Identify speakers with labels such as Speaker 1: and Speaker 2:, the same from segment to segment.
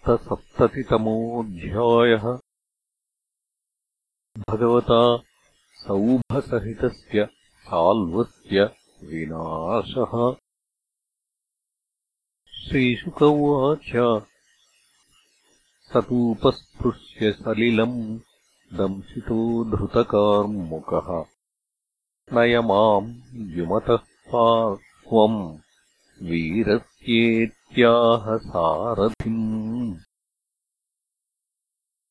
Speaker 1: सप्तसप्ततितमोऽध्यायः भगवता सौभसहितस्य साल्वस्य विनाशः। श्रीशुक उवाच। सतूपस्पृश्य सलिलम् दंशितो धृतकार्मुकः। नय माम् युमतः पार्श्वम् वीरस्येत्याह सारथिम्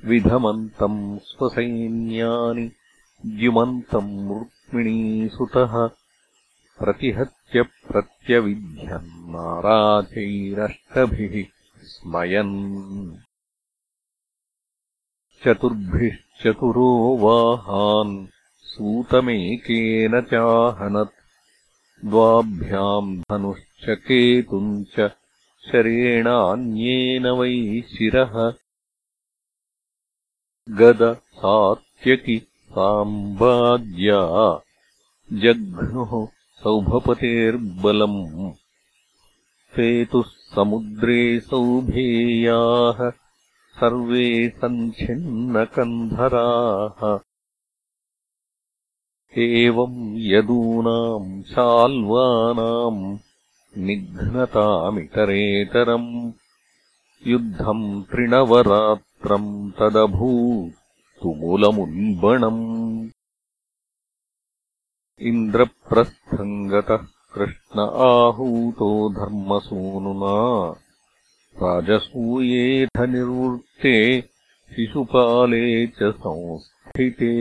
Speaker 1: विधमन्तम् स्वसैन्यानि द्युमन्तम् रुक्मिणीसुतः प्रतिहत्य नाराचैरष्टभिः स्मयन्। चतुर्भिश्चतुरो वाहान् सूतमेकेन चाहनत्। द्वाभ्याम् धनुश्च केतुम् च शरेणान्येन वै शिरः गद सात्यकि साम्बाद्या। जघ्नुः सौभपतेर्बलम्। सेतुः समुद्रे सौभेयाः सर्वे सञ्छिन्नकन्धराः। एवम् यदूनाम् शाल्वानाम् निघ्नतामितरेतरम्। युद्धम् त्रिणवरात्रम् तदभूत्तुमुलमुल्बणम् इन्द्रप्रस्थम् गतः कृष्ण आहूतो धर्मसूनुना राजसूयेधनिर्वृत्ते शिशुपाले च संस्थिते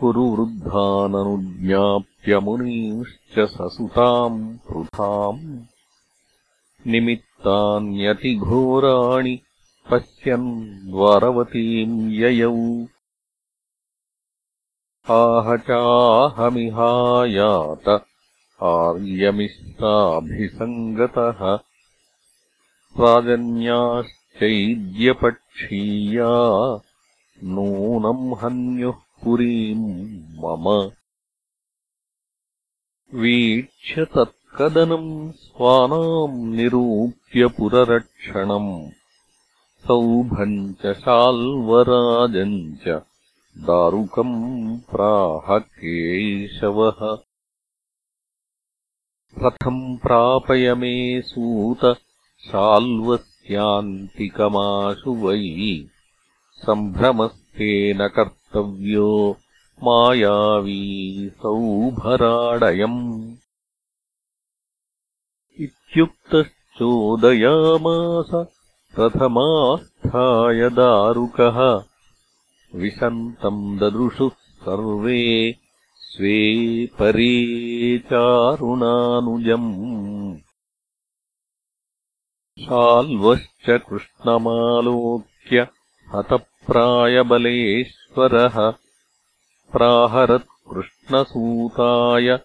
Speaker 1: कुरु वृद्धाननुज्ञाप्यमुनींश्च ससुताम् पृथाम् निमित्तान्यतिघोराणि पश्यन् द्वारवतीम् ययौ। आह चाहमिहायात आर्यमिश्राभिसङ्गतः राजन्याश्चैद्यपक्षीया नूनम् हन्युः पुरीम् मम। वीक्ष्य तत्कदनम् स्वानाम् निरूप्य पुररक्षणम् सौभम् च शाल्वराजम् च दारुकम् प्राह केशवः रथम् प्रापय मे सूत शाल्वस्यान्तिकमाशु वै। सम्भ्रमस्तेन कर्तव्यो मायावी सौभराडयम् इत्युक्तश्चोदयामास रथमास्थाय दारुकः। विशन्तम् ददृशुः सर्वे स्वे परे चारुणानुजम् शाल्वश्च कृष्णमालोक्य हतप्रायबलेश्वरः। प्राहरत्कृष्णसूताय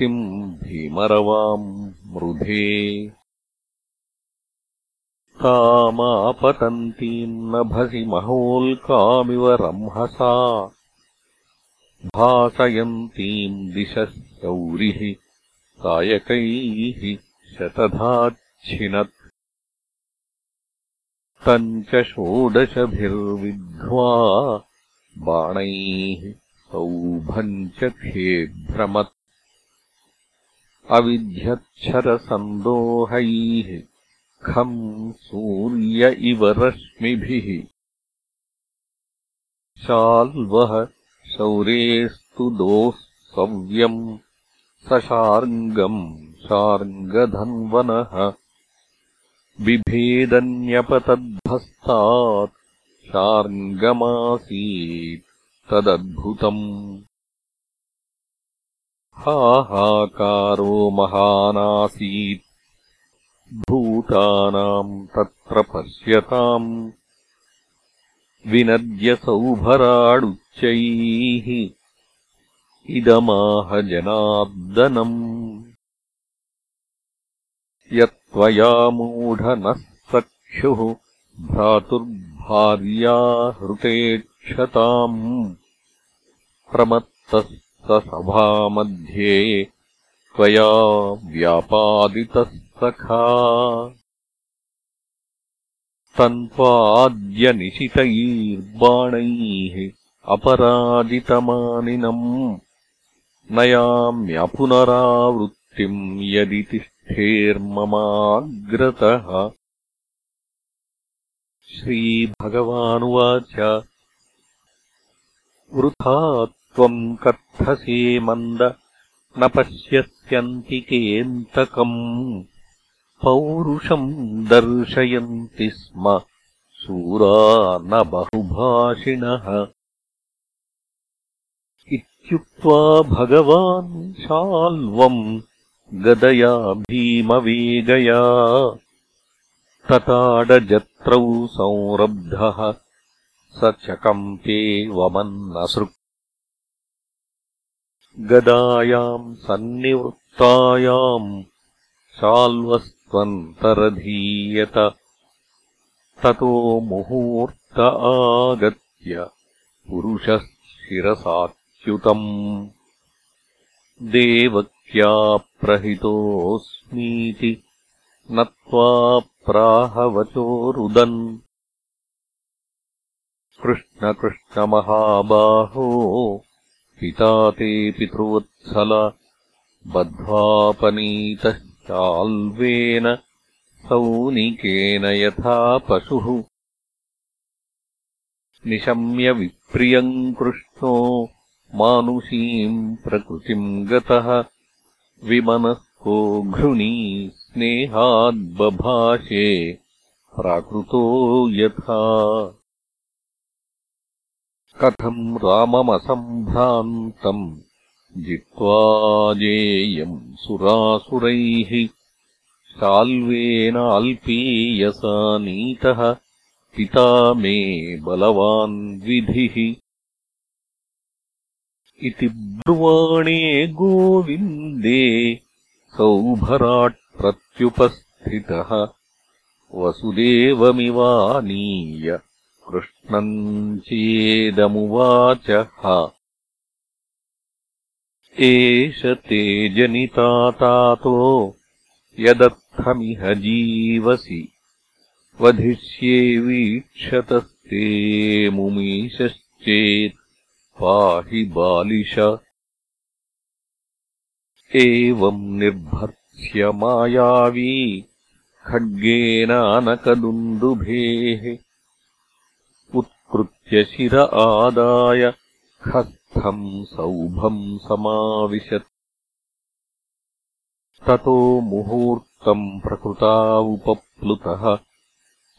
Speaker 1: शक्तिम् भीमरवाम् मृधे। तामापतन्तीम् नभसि महोल्कामिव रंहसा। भासयन्तीम् दिशः शौरिः कायकैः शतधाच्छिनत्। तम् च षोडशभिर्विद्ध्वा बाणैः सौभम् च खेभ्रमत् अविध्यच्छरसन्दोहैः। खम् सूर्य इव रश्मिभिः। शाल्वः शौरेस्तु दोः सव्यम् सशार्ङ्गम् शार्ङ्गधन्वनः। बिभेदन्यपतद्भस्तात्। शार्ङ्गमासीत् तदद्भुतम् हाहाकारो महानासीत्। भूतानाम् तत्र पश्यताम्। विनद्यसौभराडुच्चैः इदमाह जनार्दनम्। यत्त्वया मूढ नः सख्युः भ्रातुर्भार्या हृतेक्षताम् प्रमत्तः सभामध्ये त्वया व्यापादितः सखा तन्त्वाद्यनिशितैर्बाणैः अपराजितमानिनम् नयाम्यपुनरावृत्तिम् यदि तिष्ठेर्ममाग्रतः। श्रीभगवानुवाच। वृथा त्वम् कथसे मन्द न पश्यस्यन्तिकेऽन्तकम् पौरुषम् दर्शयन्ति स्म शूरा न बहुभाषिणः। इत्युक्त्वा भगवान् शाल्वम् गदया भीमवेगया। तताडजत्रौ संरब्धः स चकम्पे वमन्नसृक् गदायाम् सन्निवृत्तायाम् शाल्वस्त्वन्तरधीयत। ततो मुहूर्त आगत्य पुरुषः शिरसाच्युतम् देवक्याप्रहितोऽस्मीति नत्वा प्राहवचोरुदन् कृष्णकृष्णमहाबाहो पिता ते पितृवत्सल बद्ध्वापनीतश्चाल्वेन सौनिकेन यथा पशुः। निशम्य विप्रियम् कृष्णो मानुषीम् प्रकृतिम् गतः। विमनस्को घृणी स्नेहाद्बभाषे प्राकृतो यथा कथम् राममसम्भ्रान्तम् जित्वा जेयम् सुरासुरैः शाल्वेनाल्पीयसा नीतः पिता मे बलवान् विधिः। इति ब्रुवाणे गोविन्दे सौभराट् प्रत्युपस्थितः वसुदेवमिवानीय कृष्णम् चेदमुवाचः एष ते जनितातातो यदर्थमिह जीवसि। वधिष्ये वीक्षतस्ते मुमीशश्चेत् पाहि बालिश। एवम् निर्भर्त्स्य मायावी खड्गेनानकदुन्दुभेः उत्कृत्य शिर आदाय। खस्थम् सौभम् समाविशत्। ततो मुहूर्तम् प्रकृता उपप्लुतः।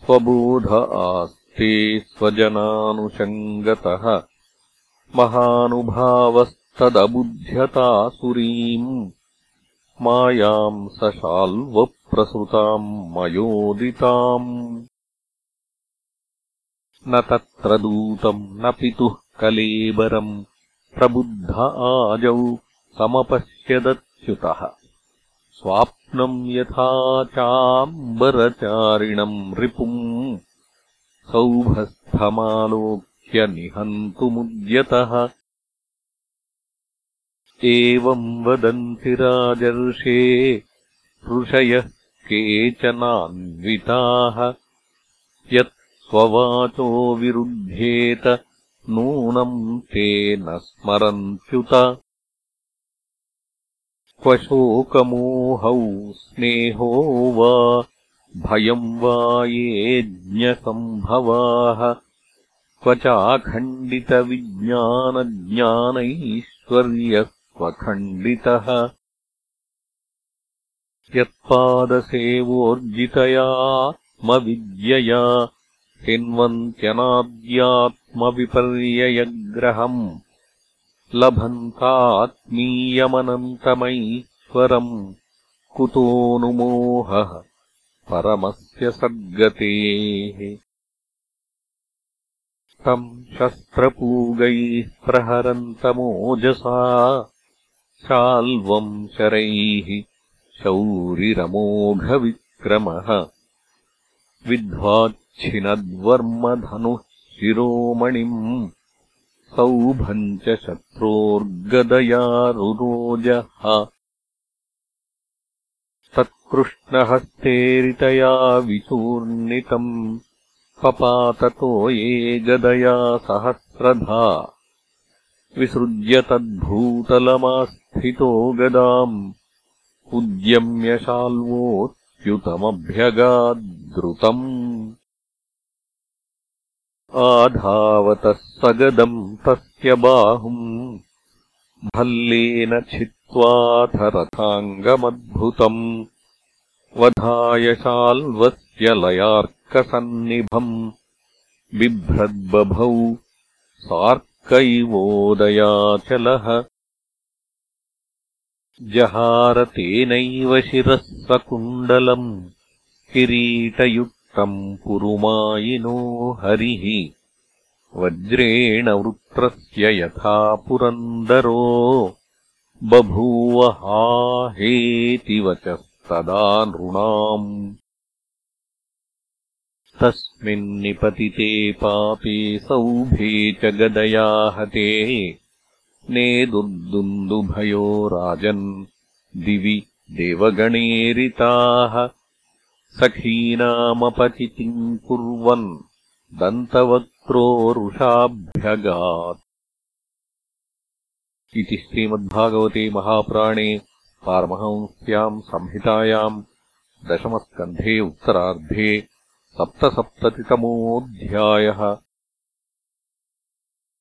Speaker 1: स्वबोध आस्ते स्वजनानुषङ्गतः। महानुभावस्तदबुध्यतासुरीम्। मायाम् सशाल्वप्रसृताम् मयोदिताम् न तत्र दूतम् न पितुः कलेबरम् प्रबुद्ध आजौ समपश्यदच्युतः। स्वाप्नम् यथा चाम्बरचारिणम् रिपुम् सौभस्थमालोक्य निहन्तुमुद्यतः। एवम् वदन्ति राजर्षे ऋषयः केचनान्विताः। यत् स्ववाचो विरुध्येत नूनम् ते न स्मरन्त्युत। क्व शोकमोहौ स्नेहो वा भयम् वा येज्ञसम्भवाः क्व चाखण्डितविज्ञानज्ञानैश्वर्यस्त्वखण्डितः यत्पादसेवोर्जितयात्मविद्यया हिन्वन्त्यनाद्यात्मविपर्ययग्रहम् लभन्तात्मीयमनन्तमैश्वरम् कुतोऽनुमोहः परमस्य सद्गतेः तम् शस्त्रपूगैः प्रहरन्तमोजसा शाल्वम् शरैः शौरिरमोघविक्रमः विद्ध्वाच्छिनद्वर्मधनुः शिरोमणिम् सौभम् च शत्रोर्गदया रुरोजः तत्कृष्णहस्तेरितया विचूर्णितम् पपाततो ये गदया सहस्रधा। विसृज्य तद्भूतलमास्थितो गदाम् उद्यम्यशाल्वोऽत्युतमभ्यगाद्रुतम् आधावतः सगदम् तस्य बाहुम्। भल्लेन छित्त्वाथ रथाङ्गमद्भुतम् वधाय शाल्वस्य लयार्कसन्निभम्। बिभ्रद्बभौ सार्कैवोदयाचलः जहारतेनैव शिरः सकुण्डलम् किरीटयुक्तम् पुरुमायिनो हरिः वज्रेण वृत्रस्य यथा पुरन्दरो बभूव वचस्तदा नृणाम् तस्मिन्निपतिते पापे सौभे च गदया हते नेदुर्दुन्दुभयो राजन् दिवि देवगणेरिताः। सखीनामपचितिम् कुर्वन् दन्तवक्त्रोरुषाभ्यगात्। इति श्रीमद्भागवते महापुराणे पारमहंस्याम् संहितायाम् दशमस्कन्धे उत्तरार्धे सप्तसप्ततितमोऽध्यायः